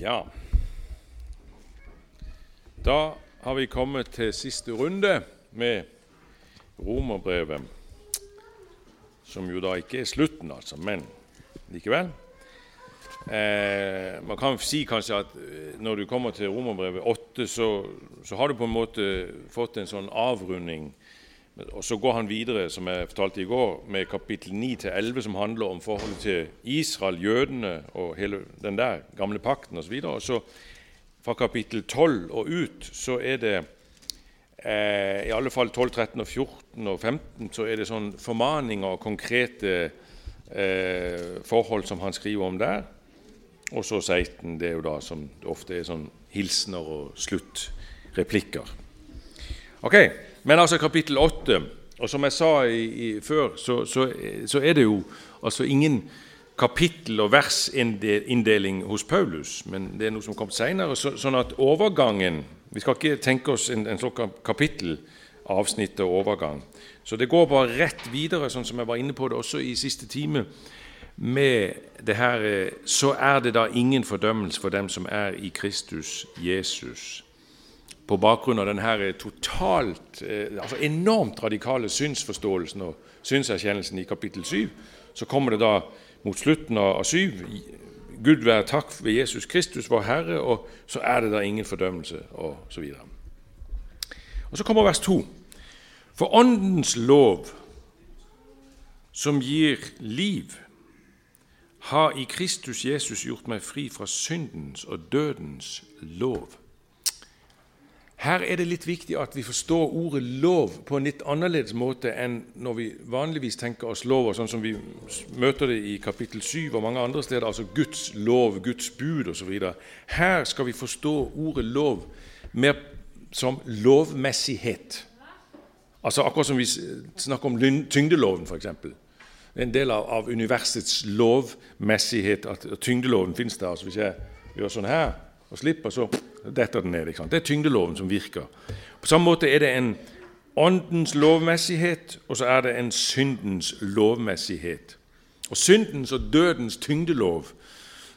Ja. Da har vi kommet til siste runde med romerbrevet. Som jo da ikke er slutten, altså, men likevel. Eh, man kan si kanskje at eh, når du kommer til romerbrevet 8, så, så har du på en måte fått en sånn avrunding. Og Så går han videre som jeg fortalte i går, med kapittel 9-11, som handler om forholdet til Israel, jødene og hele den der gamle pakten osv. Og, så fra kapittel 12 og ut så er det eh, i alle fall 12, 13, og 14 og 15 så er det sånn formaninger og konkrete eh, forhold som han skriver om der. Og så 16, det er jo da som ofte er sånn hilsener og sluttreplikker. Ok, Men altså kapittel 8 Og som jeg sa i, i, før, så, så, så, er det jo altså ingen kapittel- og versinndeling hos Paulus, men det er noe som kom senere. Så, sånn at overgangen Vi skal ikke tenke oss en, en sånn kapittelavsnitt og overgang. Så det går bare rett videre, sånn som jeg var inne på det også i siste time med det her Så er det da ingen fordømmelse for dem som er i Kristus Jesus. På bakgrunn av denne totalt, eh, altså enormt radikale synsforståelsen og synserkjennelsen i kapittel 7, så kommer det da mot slutten av 7 Gud være takk ved Jesus Kristus, vår Herre, og så er det da ingen fordømmelse, og så videre. Og så kommer vers 2. For Åndens lov, som gir liv, har i Kristus Jesus gjort meg fri fra syndens og dødens lov. Her er det litt viktig at vi forstår ordet 'lov' på en litt annerledes måte enn når vi vanligvis tenker oss lover, sånn som vi møter det i kapittel 7 og mange andre steder, altså Guds lov, Guds bud osv. Her skal vi forstå ordet 'lov' mer som lovmessighet. Altså Akkurat som vi snakker om tyngdeloven, f.eks en del av, av, universets lovmessighet at tyngdeloven finnes der. Altså hvis jeg gjør sånn her og slipper, så detter den ned. Det er tyngdeloven som virker. På samme måte er det en åndens lovmessighet, og så er det en syndens lovmessighet. Og Syndens og dødens tyngdelov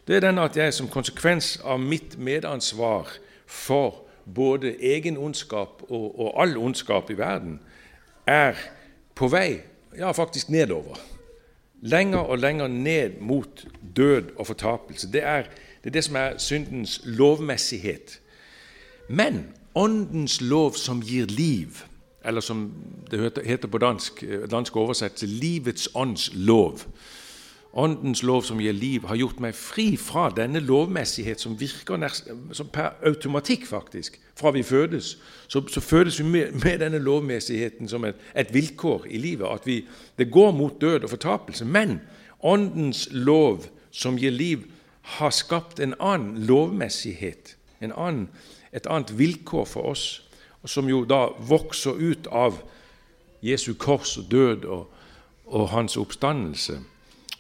det er den at jeg som konsekvens av mitt medansvar for både egen ondskap og, og all ondskap i verden, er på vei, ja, faktisk nedover lenger og lenger ned mot død og fortapelse. Det er det, er det som er syndens lovmessighet. Men Åndens lov som gir liv, eller som det heter på dansk, dansk oversettelse, livets ånds lov. Åndens lov som gir liv, har gjort meg fri fra denne lovmessighet som virker som per automatikk, faktisk. Fra vi fødes, så, så fødes vi med, med, denne lovmessigheten som et, et vilkår i livet. At vi, det går mot død og fortapelse. Men Åndens lov som gir liv, har skapt en annen lovmessighet, en annen, et annet vilkår for oss, som jo da vokser ut av Jesu kors og død og, og hans oppstandelse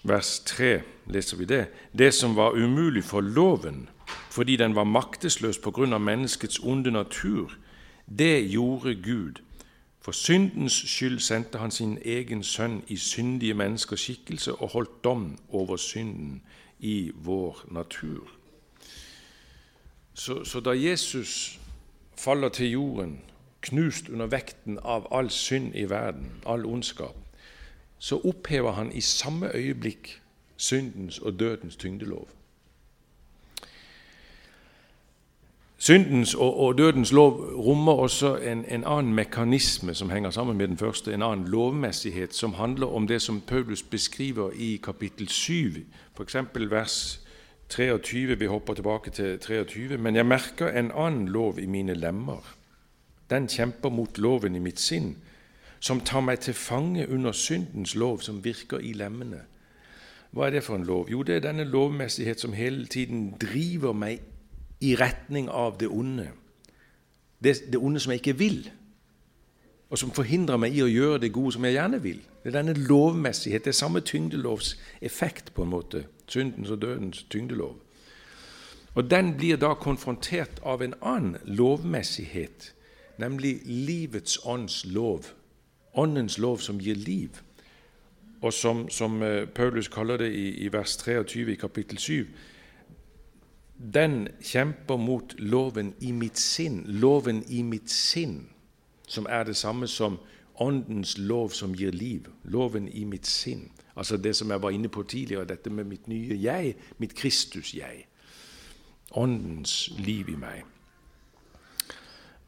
vers 3 leser vi det. Det som var umulig for loven, fordi den var maktesløs på grunn av menneskets onde natur, det gjorde Gud. For syndens skyld sendte han sin egen sønn i syndige menneskers skikkelse og holdt dom over synden i vår natur. Så, så da Jesus faller til jorden, knust under vekten av all synd i verden, all ondskap, så opphever han i samme øyeblikk syndens og dødens tyngdelov. Syndens og, og dødens lov rommer også en, en, annen mekanisme som henger sammen med den første, en annen lovmessighet, som handler om det som Paulus beskriver i kapittel 7, f.eks. vers 23. Vi hopper tilbake til 23. Men jeg merker en annen lov i mine lemmer. Den kjemper mot loven i mitt sinn som tar meg til fange under syndens lov som virker i lemmene. Hva er det for en lov? Jo, det er denne lovmessighet som hele tiden driver meg i retning av det onde. Det, det onde som jeg ikke vil, og som forhindrer meg i å gjøre det gode som jeg gjerne vil. Det er denne lovmessighet, det er samme tyngdelovs effekt, på en måte. Syndens og dødens tyngdelov. Og Den blir da konfrontert av en annen lovmessighet, nemlig livets ånds lov Åndens lov som gir liv, og som, som eh, Paulus kaller det i, i vers 23 i kapittel 7 den kjemper mot loven i mitt sinn, loven i mitt sinn, som er det samme som Åndens lov som gir liv, loven i mitt sinn. Altså det som jeg var inne på tidligere, dette med mitt nye jeg, mitt Kristus-jeg. Åndens liv i meg.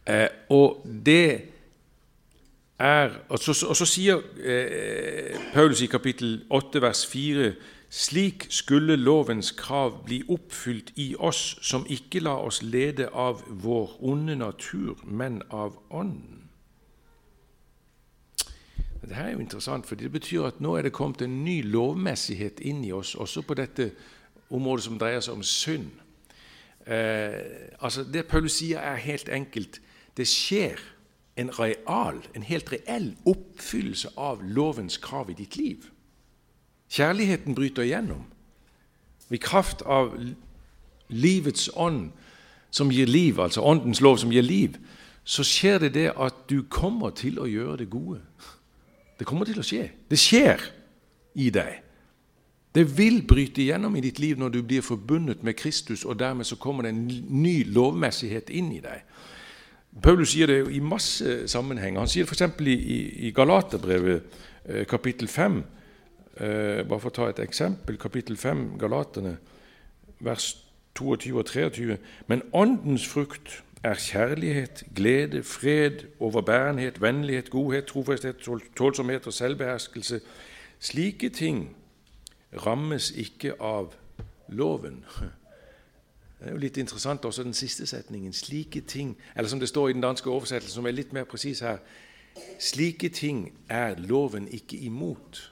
Eh, og det er Og så, og så sier eh, Paulus i kapittel 8 vers 4 slik skulle lovens krav bli oppfylt i oss som ikke la oss lede av vår onde natur, men av Ånden. Dette er jo interessant, for det betyr at nå er det kommet en ny lovmessighet inn i oss, også på dette området som dreier seg om synd. Eh, altså Det Paulus sier, er helt enkelt det skjer en real, en helt reell oppfyllelse av lovens krav i ditt liv. Kjærligheten bryter igjennom. I kraft av livets ånd som gir liv, altså åndens lov som gir liv, så skjer det det at du kommer til å gjøre det gode. Det kommer til å skje. Det skjer i deg. Det vil bryte igjennom i ditt liv når du blir forbundet med Kristus, og dermed så kommer det en ny lovmessighet inn i deg. Paulus sier det i masse sammenhenger. Han sier det f.eks. i, i Galaterbrevet eh, kapittel 5. Eh, bare for å ta et eksempel. Kapittel 5, Galaterne, vers 22 og 23. Men åndens frukt er kjærlighet, glede, fred, overbærenhet, vennlighet, godhet, trofasthet, tålsomhet og selvbeherskelse. Slike ting rammes ikke av loven. Det er jo litt interessant også den siste setningen. Slike ting, eller som det står i den danske oversettelsen, som er litt mer presis her Slike ting er loven ikke imot.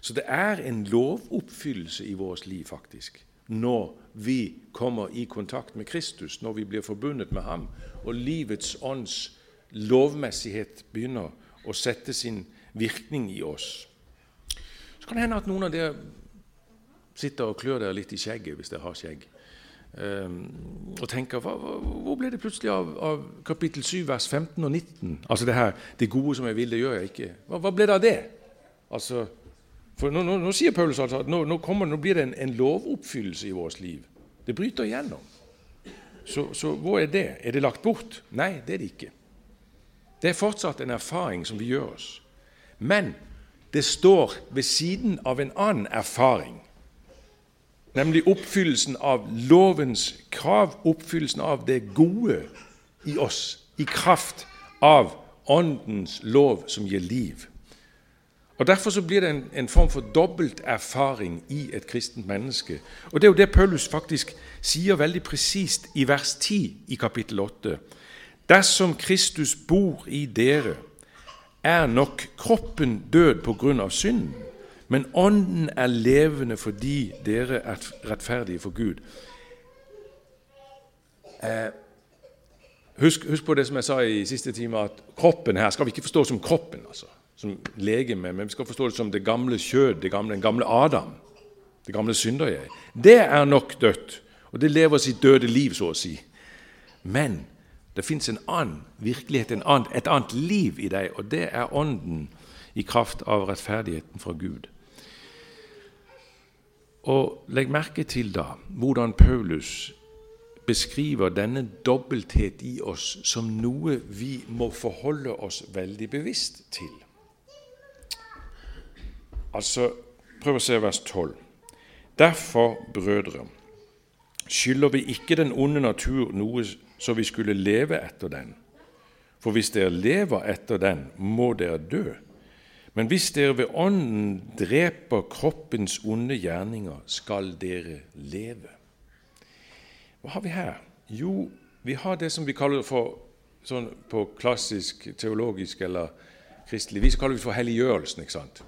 Så det er en lovoppfyllelse i vårt liv, faktisk, når vi kommer i kontakt med Kristus, når vi blir forbundet med ham, og livets ånds lovmessighet begynner å sette sin virkning i oss. Så kan det hende at noen av dere sitter og klør dere litt i skjegget, hvis dere har skjegg, um, og tenker hva, Hvor ble det plutselig av, av, kapittel 7, vers 15 og 19? Altså det her Det gode som jeg vil, det gjør jeg ikke. Hva, hva ble det av det? Altså, for nå, nå, nå sier Paulus altså at nå, kommer, nå blir det en, en, lovoppfyllelse i vårt liv. Det bryter igjennom. Så, så hvor er det? Er det lagt bort? Nei, det er det ikke. Det er fortsatt en erfaring som vi gjør oss. Men det står ved siden av en annen erfaring, nemlig oppfyllelsen av lovens krav, oppfyllelsen av det gode i oss, i kraft av Åndens lov som gir liv. Og Derfor så blir det en, en form for dobbelt erfaring i et kristent menneske. Og Det er jo det Paulus faktisk sier veldig presist i vers 10 i kapittel 8. Dersom Kristus bor i dere, er nok kroppen død på grunn av synden, men ånden er levende fordi dere er rettferdige for Gud. Eh, husk, husk, på det som jeg sa i siste time, at kroppen her skal vi ikke forstå som kroppen. altså som legeme, men vi skal forstå det som det gamle kjød, det gamle, den gamle Adam, det gamle synder-jeg. Det er nok dødt, og det lever sitt døde liv, så å si. Men det fins en annen virkelighet, en annen, et annet liv i deg, og det er Ånden i kraft av rettferdigheten fra Gud. Og Legg merke til da hvordan Paulus beskriver denne dobbelthet i oss som noe vi må forholde oss veldig bevisst til. Altså, Prøv å se vers 12. Derfor, brødre, skylder vi ikke den onde natur noe så vi skulle leve etter den. For hvis dere lever etter den, må dere dø. Men hvis dere ved Ånden dreper kroppens onde gjerninger, skal dere leve. Hva har vi her? Jo, vi har det som vi kaller for sånn på klassisk teologisk eller kristelig vis kaller vi for helliggjørelsen. ikke sant?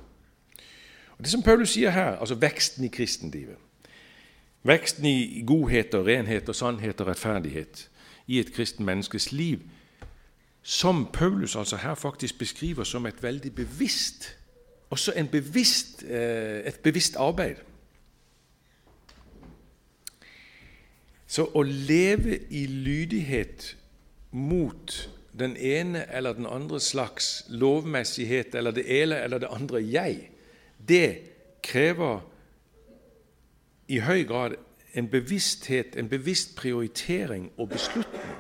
Det som Paulus sier her, altså veksten i kristenlivet, veksten i godhet og renhet og sannhet og rettferdighet i et kristen menneskes liv, som Paulus altså her faktisk beskriver som et veldig bevisst også bevisst, eh, et bevisst arbeid. Så å leve i lydighet mot den ene eller den andre slags lovmessighet eller det ene eller det andre jeg, det krever i høy grad en bevissthet, en bevisst prioritering og beslutning.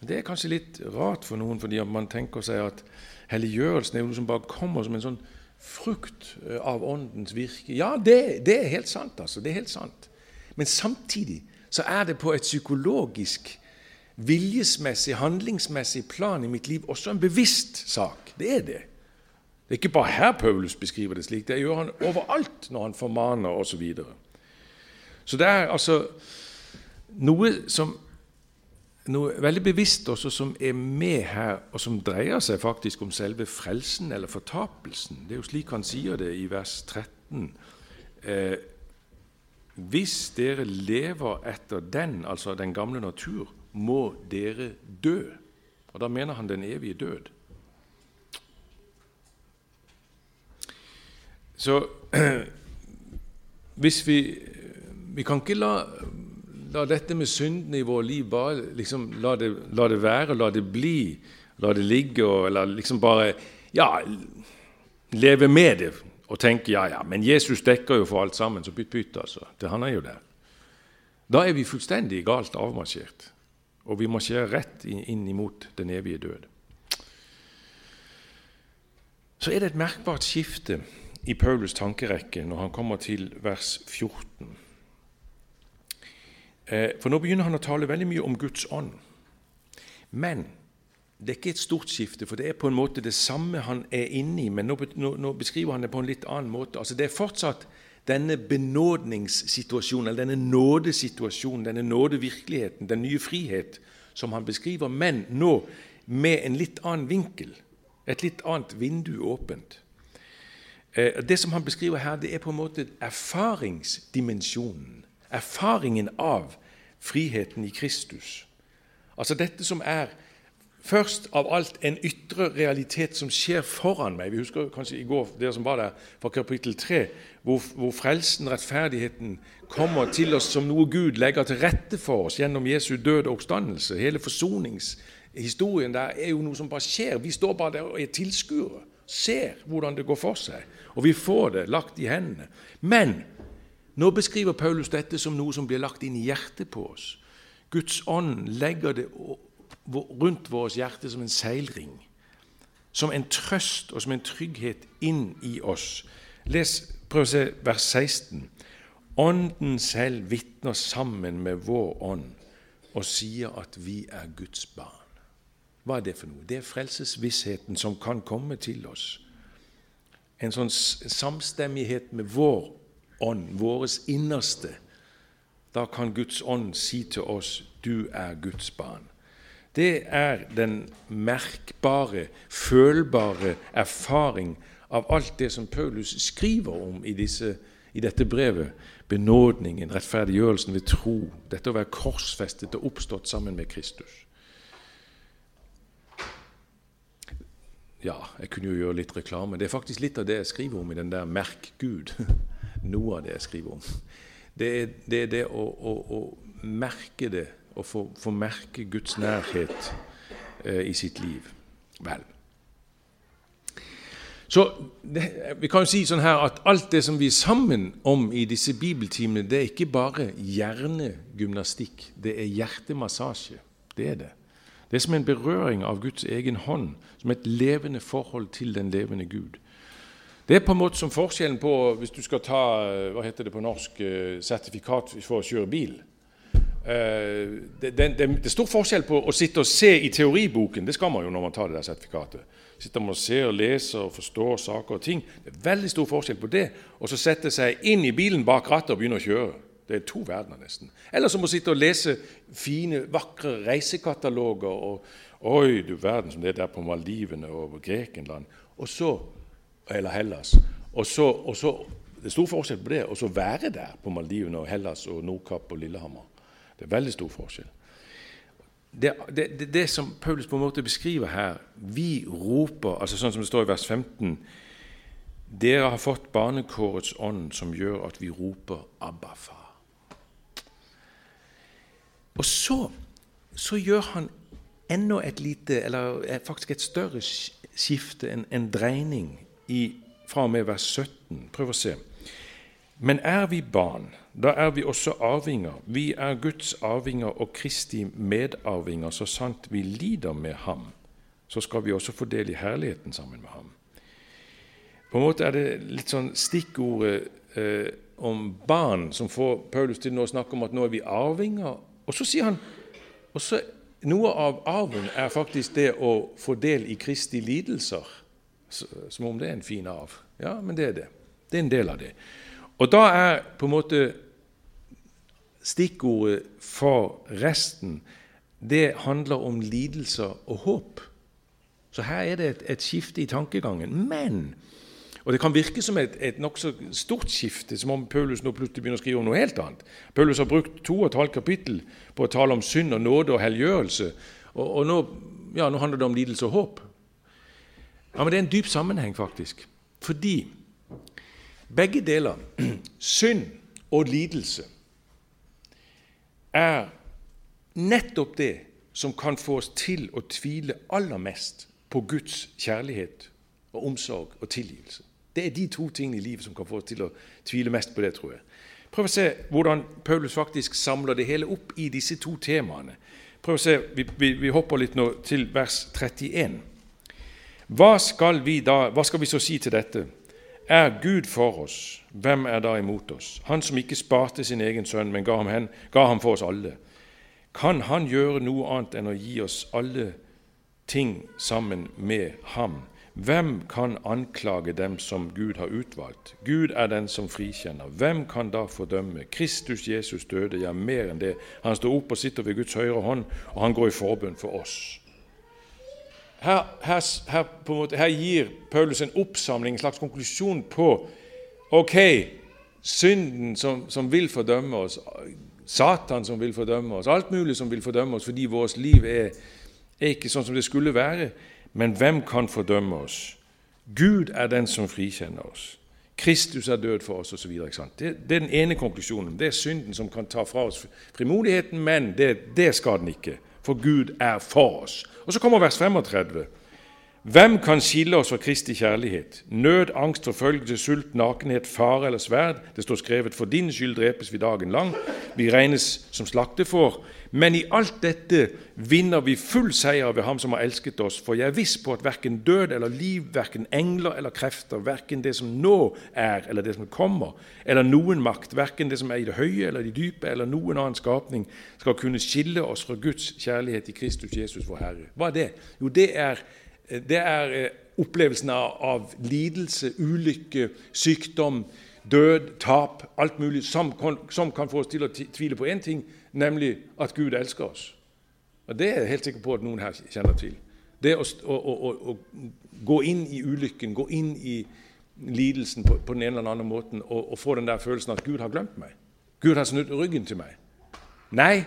Det er kanskje litt rart for noen, fordi man tenker seg at helliggjørelsen er noe som bare kommer som en sånn frukt eh, av Åndens virke. Ja, det, det, er helt sant. altså, det er helt sant. Men samtidig så er det på et psykologisk, viljesmessig, handlingsmessig plan i mitt liv også en bevisst sak. Det er det. Det er ikke bare her Paulus beskriver det slik. Det gjør han overalt når han formaner osv. Så, videre. så det er altså noe som noe veldig bevisst også som er med her, og som dreier seg faktisk om selve frelsen eller fortapelsen. Det er jo slik han sier det i vers 13. Eh, hvis dere lever etter den, altså den gamle natur, må dere dø. Og Da mener han den evige død. Så hvis vi Vi kan ikke la la dette med syndene i vårt liv bare liksom, la, det, la, det, være, la det bli, la det ligge, og, eller liksom bare ja, leve med det og tenke ja, ja, men Jesus dekker jo for alt sammen, så pytt, pytt, altså. Det, han er jo der. Da er vi fullstendig galt avmarsjert, og vi marsjerer rett inn imot den evige død. Så er det et merkbart skifte i Paulus tankerekke når han kommer til vers 14. Eh, for nå begynner han å tale veldig mye om Guds ånd. Men det er ikke et stort skifte, for det er på en måte det samme han er inne i, men nå, nå, beskriver han det på en litt annen måte. Altså Det er fortsatt denne benådningssituasjonen, eller denne nådesituasjonen, denne nådevirkeligheten, den nye frihet, som han beskriver, men nå med en litt annen vinkel. Et litt annet vindu åpent. Eh, det som han beskriver her, det er på en måte erfaringsdimensjonen. Erfaringen av friheten i Kristus. Altså dette som er først av alt en ytre realitet som skjer foran meg. Vi husker kanskje i går dere som var der fra kapittel 3, hvor, hvor frelsen, rettferdigheten, kommer til oss som noe Gud legger til rette for oss gjennom Jesu død og oppstandelse. Hele forsoningshistorien der er jo noe som bare skjer. Vi står bare der og er tilskuere, ser hvordan det går for seg. Og vi får det lagt i hendene. Men nå beskriver Paulus dette som noe som blir lagt inn i hjertet på oss. Guds ånd legger det rundt vårt hjerte som en seilring, som en trøst og som en trygghet inn i oss. Les, Prøv å se vers 16. Ånden selv vitner sammen med vår ånd og sier at vi er Guds barn. Hva er det for noe? Det er frelsesvissheten som kan komme til oss. En sånn samstemmighet med vår ånd, våres innerste, da kan Guds ånd si til oss 'du er Guds barn'. Det er den merkbare, følbare erfaring av alt det som Paulus skriver om i, disse, i dette brevet. Benådningen, rettferdiggjørelsen ved tro, dette å være korsfestet og oppstått sammen med Kristus. Ja, jeg kunne jo gjøre litt reklame. Det er faktisk litt av det jeg skriver om i den der 'Merk Gud'. noe av det jeg skriver om. Det er det, er det å, å, å, merke det, å få, få merke Guds nærhet eh, i sitt liv. Vel. Så det, Vi kan jo si sånn her at alt det som vi er sammen om i disse bibeltimene, det er ikke bare hjernegymnastikk, det er hjertemassasje. Det er det. Det er som en berøring av Guds egen hånd, som et levende forhold til den levende Gud. Det er på en måte som forskjellen på hvis du skal ta eh, hva heter det på norsk, eh, sertifikat for å kjøre bil. Eh, det, det, det, er stor forskjell på å sitte og se i teoriboken. Det skal man jo når man tar det der sertifikatet. Sitter man og ser og leser og forstår saker og ting. Det er veldig stor forskjell på det og så sette seg inn i bilen bak rattet og begynne å kjøre. Det er to verdener, nesten. Eller som å sitte og lese fine, vakre reisekataloger og Oi, du verden som det er der på Maldivene og Grekenland. Og så eller Hellas. Og så, og så, Det er stor forskjell på det og så være der på Maldivene og Hellas og Nordkapp og Lillehammer. Det er veldig stor forskjell. Det, det, det, det, som Paulus på en måte beskriver her Vi roper, altså sånn som det står i vers 15 Dere har fått barnekårets ånd, som gjør at vi roper 'Abba, far'. Og så, så gjør han enda et lite, eller faktisk et større skifte, en, en dreining i, fra og med vers 17. Prøv å se. Men er vi barn, da er vi også arvinger. Vi er Guds arvinger og Kristi medarvinger, så sant vi lider med ham. Så skal vi også få del i herligheten sammen med ham. På en måte er det litt sånn stikkordet eh, om barn som får Paulus til å snakke om at nå er vi arvinger. Og så sier han også noe av arven er faktisk det å få del i Kristi lidelser. Som om det er en fin arv. Ja, men det er det. Det er en del av det. Og da er på en måte stikkordet for resten det handler om lidelser og håp. Så her er det et, et skifte i tankegangen. Men og Det kan virke som et, et nokså stort skifte, som om Paulus nå plutselig begynner å skrive om noe helt annet. Paulus har brukt to og et halvt kapittel på å tale om synd og nåde og helliggjørelse. Og, og nå, ja, nå, handler det om lidelse og håp. Ja, Men det er en dyp sammenheng, faktisk. Fordi begge deler, synd og lidelse, er nettopp det som kan få oss til å tvile aller mest på Guds kjærlighet og omsorg og tilgivelse. Det er de to tingene i livet som kan få oss til å tvile mest på det, tror jeg. Prøv å se hvordan Paulus faktisk samler det hele opp i disse to temaene. Prøv å se, Vi, vi, vi hopper litt nå til vers 31. Hva skal, vi da, hva skal vi så si til dette? Er Gud for oss, hvem er da imot oss? Han som ikke sparte sin egen sønn, men ga ham, hen, ga ham for oss alle. Kan han gjøre noe annet enn å gi oss alle ting sammen med ham? Hvem kan anklage dem som Gud har utvalgt? Gud er den som frikjenner. Hvem kan da fordømme? Kristus Jesus døde, ja, mer enn det. Han står opp og sitter ved Guds høyre hånd, og han går i forbund for oss. Her, her, her, måte, her, gir Paulus en oppsamling, en slags konklusjon på ok, synden som, som, vil fordømme oss, Satan som vil fordømme oss, alt mulig som vil fordømme oss fordi vårt liv er, er ikke sånn som det skulle være. Men hvem kan fordømme oss? Gud er den som frikjenner oss. Kristus er død for oss osv. Det, det er den ene konklusjonen. Det er synden som kan ta fra oss frimodigheten, men det, det skal den ikke for Gud er for oss. Og Så kommer vers 35. Hvem kan skille oss fra Kristi kjærlighet? Nød, angst, forfølgelse, sult, nakenhet, fare eller sverd. Det står skrevet for din skyld drepes vi dagen lang. Vi regnes som slaktefår. Men i alt dette vinner vi full seier ved Ham som har elsket oss. For jeg er viss på at verken død eller liv, verken engler eller krefter, verken det som nå er eller det som kommer, eller noen makt, verken det som er i det høye eller det dype, eller noen annen skapning, skal kunne skille oss fra Guds kjærlighet i Kristus Jesus, vår Herre. Hva er det? Jo, det er det er eh, opplevelsen av lidelse, ulykke, sykdom, død, tap, alt mulig som som kan få oss til å tvile på én ting, nemlig at Gud elsker oss. Og Det er jeg helt sikker på at noen her kjenner til. Det å, å, å, å gå inn i ulykken, gå inn i lidelsen på, på den ene eller andre måten og, og, få den der følelsen at Gud har glemt meg. Gud har snudd ryggen til meg. Nei,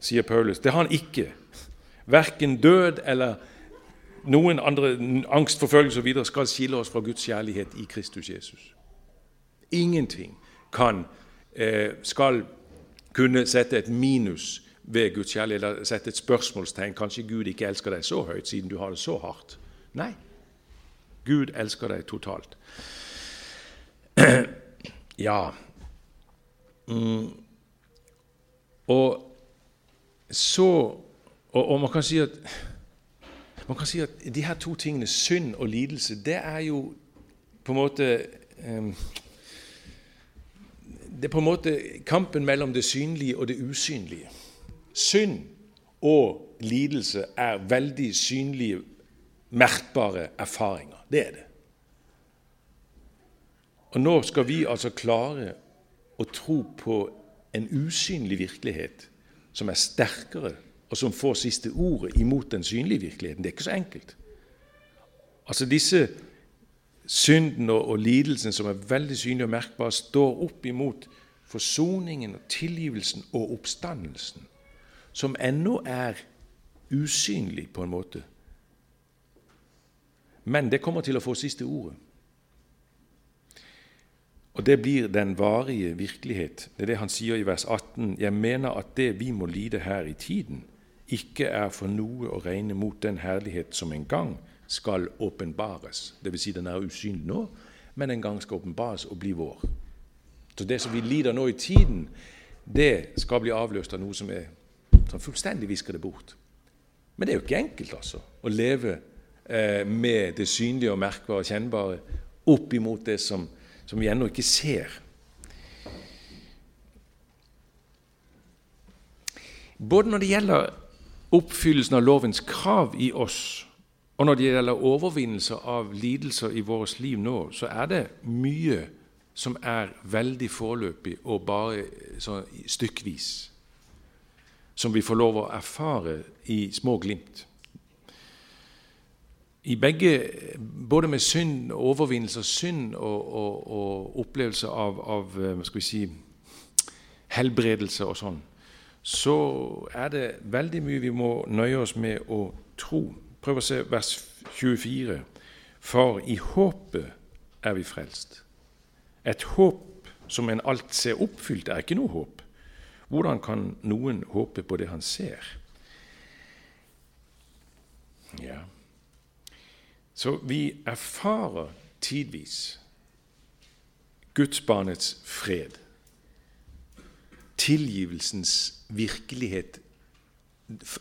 sier Paulus, det har han ikke. Verken død eller noen andre angst, forfølgelse osv. skal skille oss fra Guds kjærlighet i Kristus Jesus. Ingenting kan, eh, skal kunne sette et minus ved Guds kjærlighet, eller sette et spørsmålstegn. Kanskje Gud ikke elsker deg så høyt siden du har det så hardt. Nei, Gud elsker deg totalt. Ja mm. Og så og, og man kan si at man kan si at de her to tingene, synd og lidelse, det er jo på en måte um, Det er på en måte kampen mellom det synlige og det usynlige. Synd og lidelse er veldig synlige, merkbare erfaringer. Det er det. Og nå skal vi altså klare å tro på en usynlig virkelighet som er sterkere og som får siste ordet imot den synlige virkeligheten. Det er ikke så enkelt. Altså Disse syndene og lidelsen som er veldig synlig og merkbar, står opp imot forsoningen og tilgivelsen og oppstandelsen, som ennå er usynlig på en måte. Men det kommer til å få siste ordet. Og det blir den varige virkelighet. Det er det han sier i vers 18. Jeg mener at det vi må lide her i tiden, ikke er for noe å regne mot den herlighet som en gang skal åpenbares. Dvs. Si den er usynlig nå, men en gang skal åpenbares og bli vår. Så det som vi lider nå i tiden, det skal bli avløst av noe som er som fullstendig visker det bort. Men det er jo ikke enkelt altså, å leve eh, med det synlige og merkbare og kjennbare opp imot det som, som vi ennå ikke ser. Både når det gjelder oppfyllelsen av lovens krav i oss, og når det gjelder overvinnelse av lidelser i vårt liv nå, så er det mye som er veldig foreløpig og bare sånn stykkvis. Som vi får lov å erfare i små glimt. I begge, både med synd, overvinnelse av synd og, og, og opplevelse av, av skal vi si, helbredelse og sånn, så er det veldig mye vi må nøye oss med å tro. Prøv å se vers 24. For i håpet er vi frelst. Et håp som en alt ser oppfylt, er ikke noe håp. Hvordan kan noen håpe på det han ser? Ja. Så vi erfarer tidvis gudsbarnets fred tilgivelsens virkelighet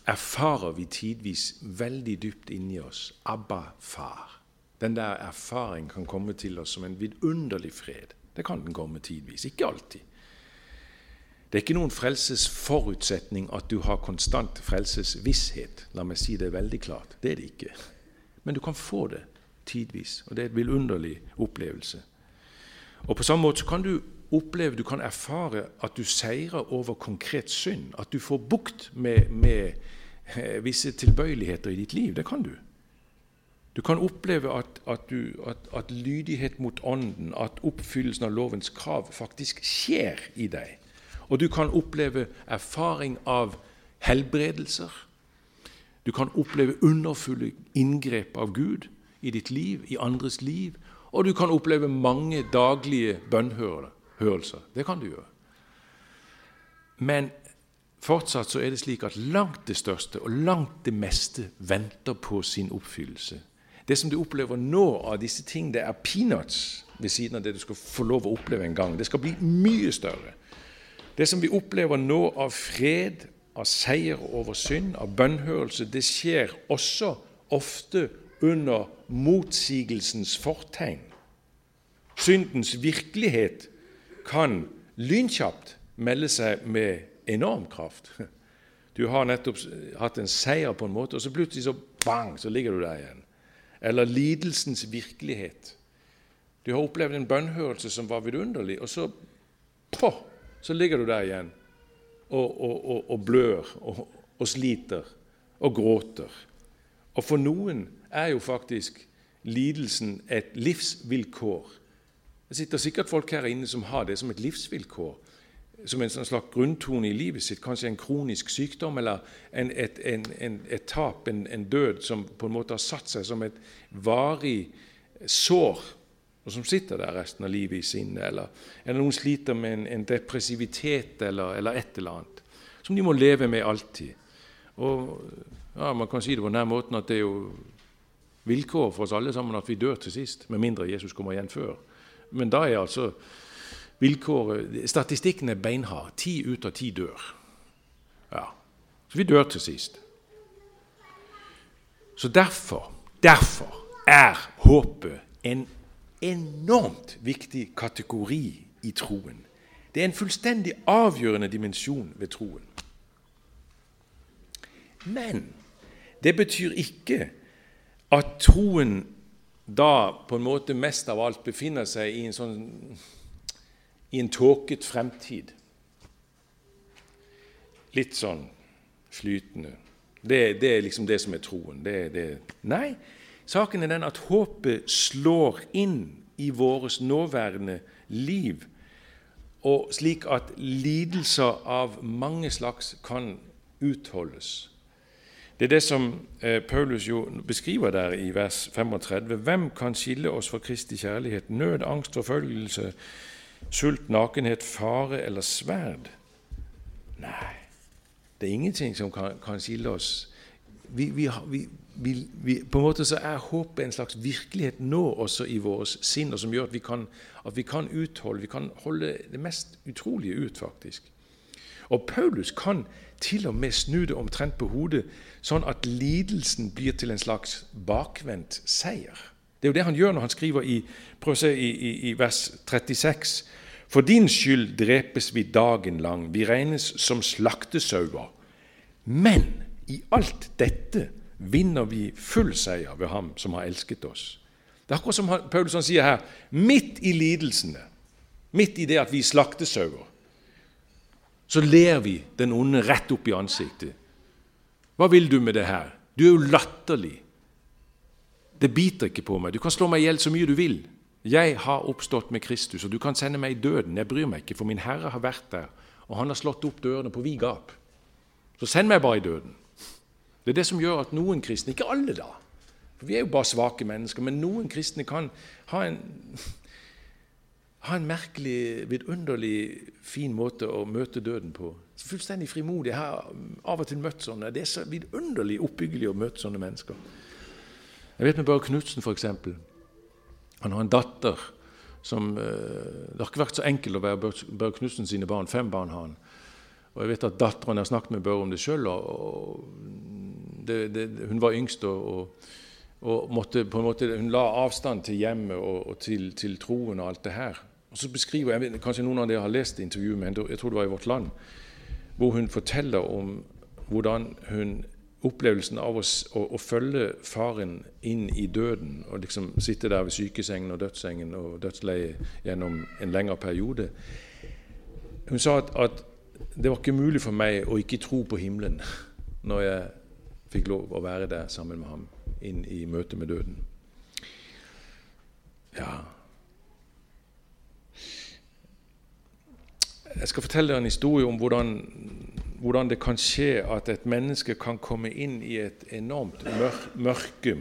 erfarer vi tidvis veldig dypt inni oss. Abba, far. Den der erfaringen kan komme til oss som en vidunderlig fred. Det kan den komme tidvis. Ikke alltid. Det er ikke noen frelsesforutsetning at du har konstant frelsesvisshet. La meg si det veldig klart. Det er det ikke. Men du kan få det tidvis, og det er en vidunderlig opplevelse. Og På samme måte kan du oppleve, du kan erfare at du seirer over konkret synd. At du får bukt med, med eh, visse tilbøyeligheter i ditt liv. Det kan du. Du kan oppleve at, at, du, at, at, lydighet mot Ånden, at oppfyllelsen av lovens krav, faktisk skjer i deg. Og du kan oppleve erfaring av helbredelser. Du kan oppleve underfulle inngrep av Gud i ditt liv, i andres liv. Og du kan oppleve mange daglige bønnhører hørelser. Det kan du gjøre. Men fortsatt så er det slik at langt det største og langt det meste venter på sin oppfyllelse. Det som du opplever nå av disse ting, det er peanuts ved siden av det du skal få lov å oppleve en gang. Det skal bli mye større. Det som vi opplever nå av fred, av seier over synd, av bønnhørelse, det skjer også ofte under motsigelsens fortegn. Syndens virkelighet kan lynkjapt melde seg med enorm kraft. Du har nettopp hatt en seier på en måte, og så plutselig så bang, så ligger du der igjen. Eller lidelsens virkelighet. Du har opplevd en bønnhørelse som var vidunderlig, og så på, så ligger du der igjen og, og, og, og blør og, sliter og gråter. Og for noen er jo faktisk lidelsen et livsvilkår det sitter sikkert folk her inne som har det som et livsvilkår, som en sånn slags grunntone i livet sitt. Kanskje en kronisk sykdom eller en, et, en, en, et, tap, en, død, som på en måte har satt seg som et varig sår, og som sitter der resten av livet i sinnet. Eller, eller noen sliter med en, depressivitet eller, eller, et eller annet, som de må leve med alltid. Og ja, Man kan si det på denne måten at det er jo vilkår for oss alle sammen at vi dør til sist, med mindre Jesus kommer igjen før. Men da er altså vilkåret Statistikken er beinhard. Ti ut av ti dør. Ja. Så vi dør til sist. Så derfor, derfor er håpet en enormt viktig kategori i troen. Det er en fullstendig avgjørende dimensjon ved troen. Men det betyr ikke at troen da på en måte mest av alt befinner seg i en sånn i en tåket fremtid. Litt sånn flytende. Det, det, er liksom det som er troen. Det, det. Nei, saken er den at håpet slår inn i vårt nåværende liv, og slik at lidelser av mange slags kan utholdes. Det er det som eh, Paulus jo beskriver der i vers 35. Hvem kan skille oss fra Kristi kjærlighet? Nød, angst, forfølgelse, sult, nakenhet, fare eller sverd? Nei, det er ingenting som kan, kan skille oss. Vi, vi, vi, på en måte så er håpet en slags virkelighet nå også i våre sinn, og som gjør at vi, kan, at vi kan utholde, vi kan holde det mest utrolige ut, faktisk. Og Paulus kan til og med snu det omtrent på hodet, sånn at lidelsen blir til en slags bakvendt seier. Det er jo det han gjør når han skriver i, prøv å se, i, i, i vers 36. For din skyld drepes vi dagen lang, vi regnes som slaktesauer. Men i alt dette vinner vi full seier ved Ham som har elsket oss. Det er akkurat som Paulus sier her, midt i lidelsene, midt i det at vi er slaktesauer, så ler vi den onde rett opp i ansiktet. Hva vil du med det her? Du er jo latterlig. Det biter ikke på meg. Du kan slå meg i hjel så mye du vil. Jeg har oppstått med Kristus, og du kan sende meg i døden. Jeg bryr meg ikke, for min Herre har vært der, og han har slått opp dørene på vid gap. Så send meg bare i døden. Det er det som gjør at noen kristne, ikke alle da, for vi er jo bare svake mennesker, men noen kristne kan ha en, ha en merkelig, vidunderlig fin måte å møte døden på. Fullstendig frimodig. Jeg har av og til møtt sånne. Det er så vidunderlig oppbyggelig å møte sånne mennesker. Jeg vet med Børre Knutsen, f.eks. Han har en datter som eh, Det har ikke vært så enkelt å være Børre Knutsen sine barn. Fem barn har han. Og jeg vet at Datteren har snakket med Børre om det sjøl, og hun var yngst og, og, måtte på en måte, hun la avstand til hjemmet og, og til, til, troen og alt det her. Og så beskriver jeg, Kanskje noen av dere har lest intervjuet med henne, jeg tror det var i Vårt Land, hvor hun forteller om hvordan hun opplevelsen av å, å, å, følge faren inn i døden og liksom sitte der ved sykesengen og dødssengen og dødsleiet gjennom en lengre periode Hun sa at, at, det var ikke mulig for meg å ikke tro på himmelen når jeg fikk lov å være der sammen med ham inn i møte med døden. Ja Jeg skal fortelle dere en historie om hvordan, hvordan, det kan skje at et menneske kan komme inn i et enormt mørke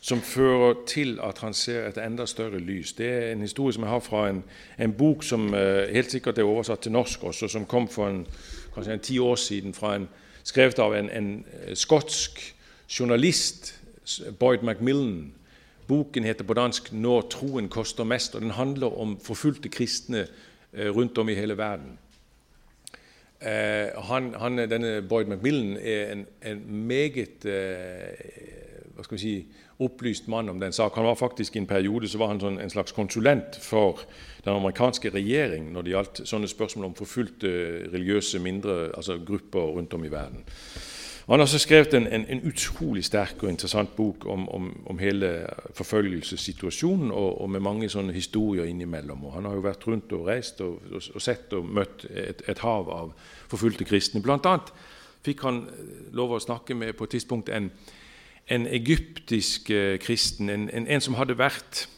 som fører til at han ser et enda større lys. Det er en historie som jeg har fra en, en bok som uh, helt sikkert er oversatt til norsk også, som kom for en, kanskje en ti år siden en, skrevet av en, en eh, skotsk journalist, Boyd Macmillan. Boken heter på dansk 'Når troen koster mest', og den handler om forfulgte kristne eh, rundt om i hele verden. Eh, han, han, denne Boyd McMillan er en, en meget vi si, opplyst mann om den saken. Han var faktisk I en periode så var han sånn, en slags konsulent for den amerikanske regjering når det gjaldt sånne spørsmål om forfulgte religiøse mindre, altså grupper rundt om i verden. Han har også skrevet en, en, en utrolig sterk og interessant bok om, om, om hele forfølgelsessituasjonen, og, og, med mange sånne historier innimellom. Og han har jo vært rundt og reist og, og, og sett og møtt et, et, hav av forfulgte kristne. Blant annet fikk han lov å snakke med på et tidspunkt en, en egyptisk eh, kristen, en, en, en, som hadde vært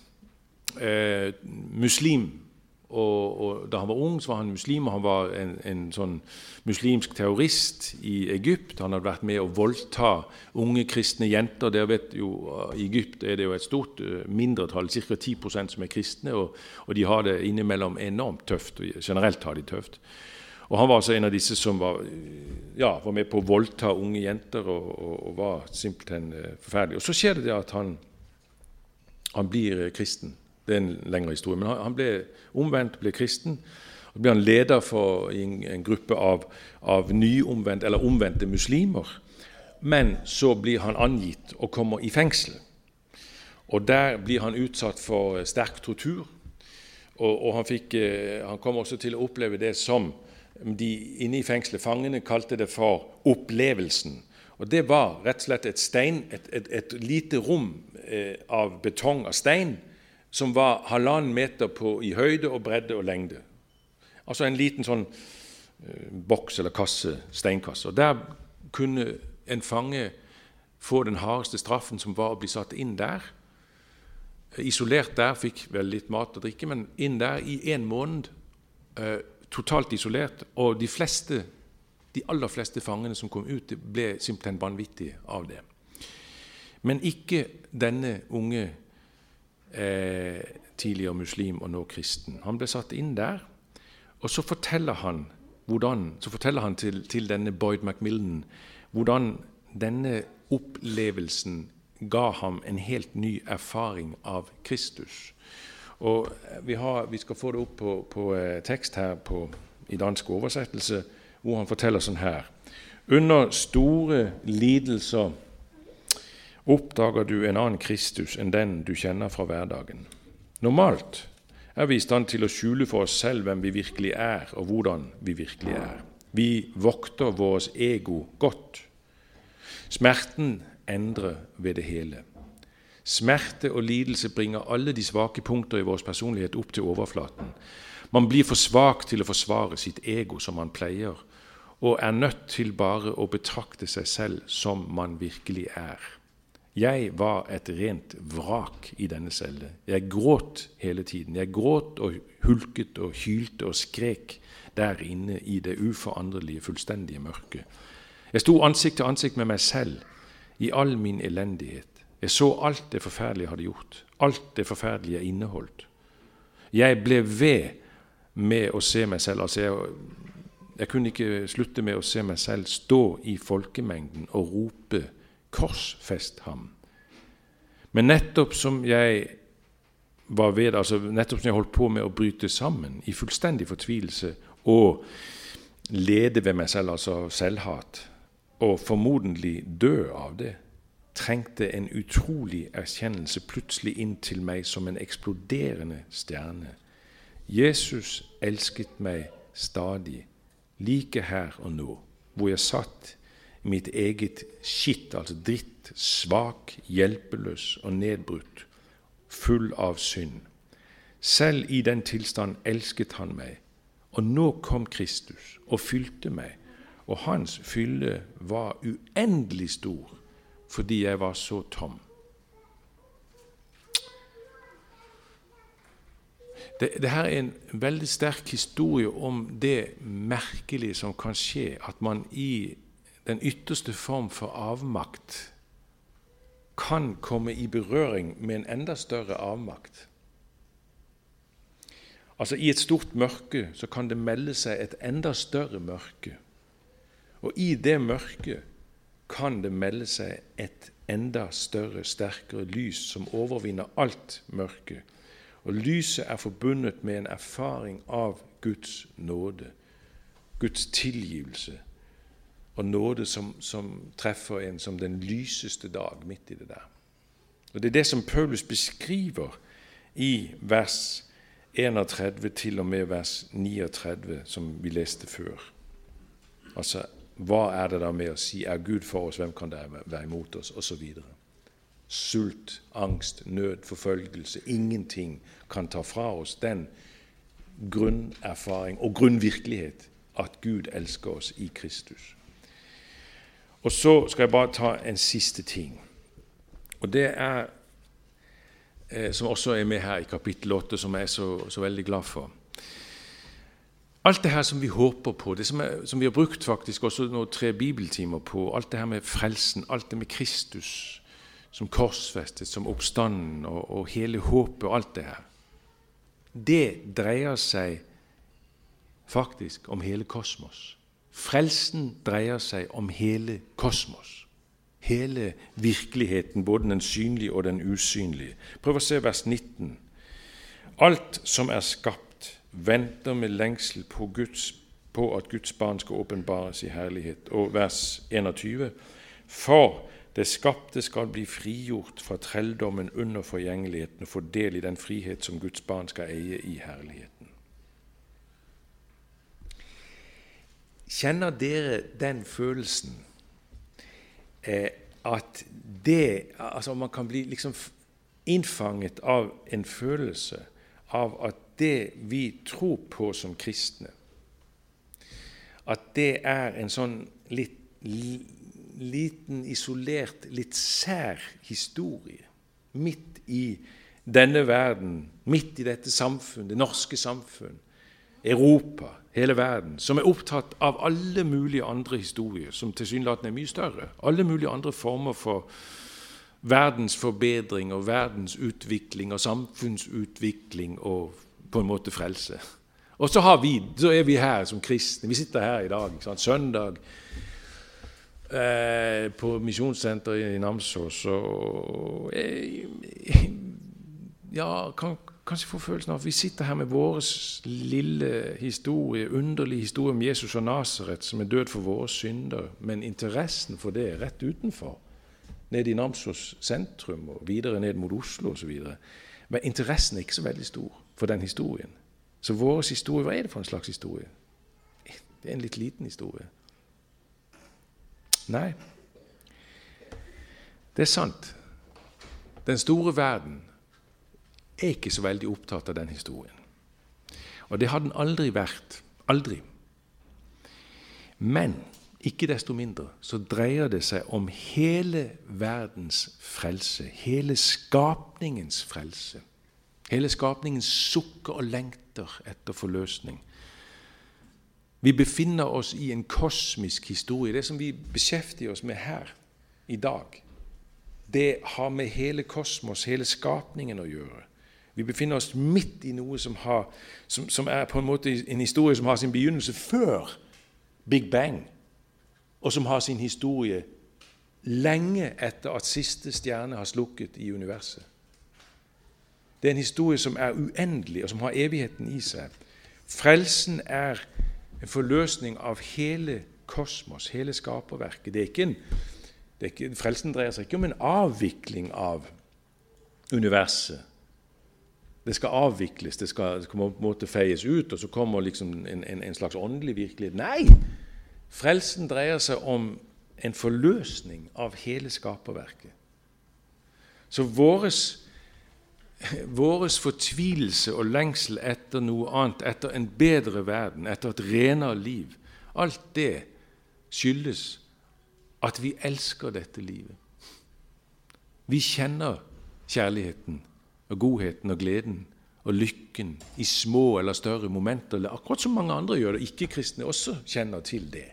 eh, muslim. Og, og, Da han var ung, så var han muslim, og han var en, en, sånn muslimsk terrorist i Egypt. Han hadde vært med å voldta unge kristne jenter. Der vet jo, I Egypt er det jo et stort uh, mindretall, ca. 10 som er kristne, og, og, de har det innimellom enormt tøft. og Generelt har de tøft. Og Han var altså en av disse som var, ja, var med på å voldta unge jenter, og, og, var simpelthen uh, forferdelig. Og Så skjer det det at han, han blir kristen. Det er en lengre historie. Men han, ble omvendt, ble kristen. Så ble han leder for en, en gruppe av, av nyomvendt, eller omvendte muslimer. Men så blir han angitt og kommer i fengsel. Og Der blir han utsatt for sterk tortur. Og, og han, fikk, uh, han kom også til å oppleve det som de inne i fengselet, fangene, kalte det for opplevelsen. Og Det var rett og slett et, stein, et, et, et lite rom eh, av betong av stein som var halvannen meter på, i høyde og bredde og lengde. Altså en liten sånn eh, boks eller kasse, steinkasse. Og Der kunne en fange få den hardeste straffen, som var å bli satt inn der. Isolert der, fikk vel litt mat og drikke, men inn der i en måned. Eh, totalt isolert. Og de fleste, de aller fleste fangene som kom ut, ble simpelthen vanvittige av det. Men ikke denne unge eh, tidligere muslim og nå kristen. Han ble satt inn der, og så forteller han, hvordan, så forteller han til, til, denne Boyd Macmillan hvordan denne opplevelsen ga ham en helt ny erfaring av Kristus. Og vi, har, vi skal få det opp på, på eh, tekst her på, i dansk oversettelse, hvor han forteller sånn her. Under store lidelser oppdager du en annen Kristus enn den du kjenner fra hverdagen. Normalt er vi i stand til å skjule for oss selv hvem vi virkelig er, og hvordan vi virkelig er. Vi vokter vårt ego godt. Smerten endrer ved det hele. Smerte og lidelse bringer alle de svake punkter i vår personlighet opp til overflaten. Man blir for svak til å forsvare sitt ego som man pleier, og er nødt til bare å betrakte seg selv som man virkelig er. Jeg var et rent vrak i denne celle. Jeg gråt hele tiden. Jeg gråt og hulket og hylte og skrek der inne i det uforanderlige, fullstendige mørket. Jeg sto ansikt til ansikt med meg selv i all min elendighet. Jeg så alt det forferdelige jeg hadde gjort, alt det forferdelige jeg inneholdt. Jeg ble ved med å se meg selv. altså jeg, jeg kunne ikke slutte med å se meg selv stå i folkemengden og rope 'Korsfest ham'. Men nettopp som jeg var ved, altså nettopp som jeg holdt på med å bryte sammen i fullstendig fortvilelse og lede ved meg selv, altså selvhat, og formodentlig dø av det, trengte en utrolig erkjennelse plutselig inn til meg som en eksploderende stjerne. Jesus elsket meg stadig, like her og nå, hvor jeg satt mitt eget skitt, altså dritt, svak, hjelpeløs og nedbrutt, full av synd. Selv i den tilstand elsket han meg, og nå kom Kristus og fylte meg, og hans fylle var uendelig stor fordi jeg var så tom. Det, det, her er en veldig sterk historie om det merkelige som kan skje, at man i den ytterste form for avmakt kan komme i berøring med en enda større avmakt. Altså I et stort mørke så kan det melde seg et enda større mørke. Og i det mørket kan det melde seg et enda større, sterkere lys som overvinner alt mørke. Og lyset er forbundet med en erfaring av Guds nåde, Guds tilgivelse og nåde som, som treffer en som den lyseste dag midt i det der. Og Det er det som Paulus beskriver i vers 31 til og med vers 39, som vi leste før. Altså hva er det da med å si 'er Gud for oss, hvem kan det være imot oss?' osv. Sult, angst, nød, forfølgelse. Ingenting kan ta fra oss den grunnerfaring og grunnvirkelighet at Gud elsker oss i Kristus. Og så skal jeg bare ta en siste ting. Og det er, eh, som også er med her i kapittel 8, som jeg er så, så veldig glad for. Alt det her som vi håper på, det som, er, som vi har brukt faktisk også nå tre bibeltimer på, alt det her med frelsen, alt det med Kristus som korsfestet, som oppstanden og, og hele håpet og alt det her, det dreier seg faktisk om hele kosmos. Frelsen dreier seg om hele kosmos. Hele virkeligheten, både den synlige og den usynlige. Prøv å se vers 19. Alt som er skapt venter med lengsel på, Guds, på at Guds barn skal åpenbares i herlighet. Og vers 21.: For det skapte skal bli frigjort fra trelldommen under forgjengeligheten og få del i den frihet som Guds barn skal eie i herligheten. Kjenner dere den følelsen eh, at det Altså man kan bli liksom innfanget av en følelse av at det vi tror på som kristne, at det er en sånn litt liten, isolert, litt sær historie midt i denne verden, midt i dette samfunn, det norske samfunn, Europa, hele verden, som er opptatt av alle mulige andre historier, som tilsynelatende er mye større. Alle mulige andre former for verdens forbedring og verdens utvikling og samfunnsutvikling og på en måte frelse. Og så, vi, så er vi her som kristne. Vi sitter her i dag. Sant? Søndag. eh, på misjonssenteret i Namsos. Og eh, ja, kan kanskje få følelsen av at vi sitter her med vår lille historie, underlig historie om Jesus og Nasaret, som er død for våre synder, men interessen for det er rett utenfor. Ned i Namsos sentrum og videre ned mot Oslo osv. Men interessen er ikke så veldig stor for den historien. Så vår historie, hva er det for en slags historie? Det er en litt liten historie. Nei, det er sant. Den store verden er ikke så veldig opptatt av den historien. Og det har den aldri vært. Aldri. Men ikke desto mindre så dreier det seg om hele verdens frelse. Hele skapningens frelse. Hele skapningen sukker og lengter etter forløsning. Vi befinner oss i en kosmisk historie. Det som vi beskjeftiger oss med her i dag, det har med hele kosmos, hele skapningen, å gjøre. Vi befinner oss midt i noe som, har, som, som er på en måte en historie som har sin begynnelse før Big Bang, og som har sin historie lenge etter at siste stjerne har slukket i universet. Det er en historie som er uendelig, og som har evigheten i seg. Frelsen er en forløsning av hele kosmos, hele skaperverket. Det er ikke en, det er ikke, frelsen dreier seg ikke om en avvikling av universet. Det skal avvikles, det skal, det skal på en måte feies ut, og så kommer liksom en, en, en slags åndelig virkelighet. Nei! Frelsen dreier seg om en forløsning av hele skaperverket. Så våres vår fortvilelse og lengsel etter noe annet, etter en bedre verden, etter et renere liv, alt det skyldes at vi elsker dette livet. Vi kjenner kjærligheten og godheten og gleden og lykken i små eller større momenter, akkurat som mange andre gjør det. Ikke-kristne også kjenner til det.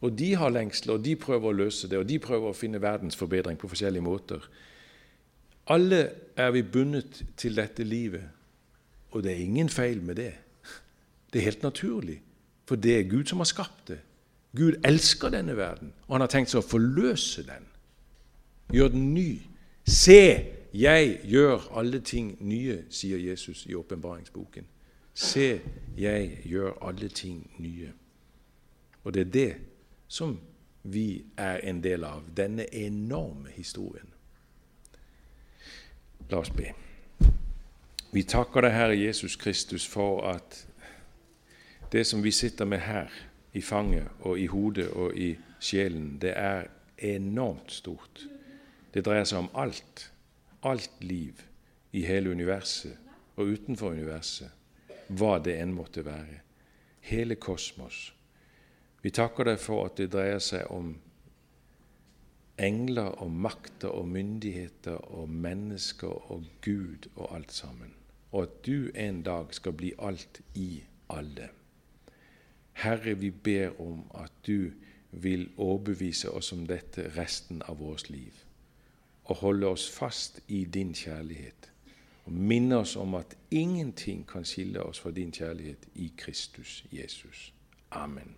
Og de har lengsel, og de prøver å løse det, og de prøver å finne verdensforbedring på forskjellige måter. Alle er vi bundet til dette livet, og det er ingen feil med det. Det er helt naturlig, for det er Gud som har skapt det. Gud elsker denne verden, og han har tenkt seg å forløse den. Gjør den ny. Se, jeg gjør alle ting nye, sier Jesus i åpenbaringsboken. Se, jeg gjør alle ting nye. Og det er det som vi er en del av, denne enorme historien. La oss be. Vi takker deg, Herre Jesus Kristus, for at det som vi sitter med her, i fanget og i hodet og i sjelen, det er enormt stort. Det dreier seg om alt. Alt liv i hele universet og utenfor universet, hva det enn måtte være. Hele kosmos. Vi takker deg for at det dreier seg om engler og makter og myndigheter og mennesker og Gud og alt sammen. Og at du en dag skal bli alt i alle. Herre, vi ber om at du vil overbevise oss om dette resten av vårt liv, og holde oss fast i din kjærlighet, og minne oss om at ingenting kan skille oss fra din kjærlighet i Kristus Jesus. Amen.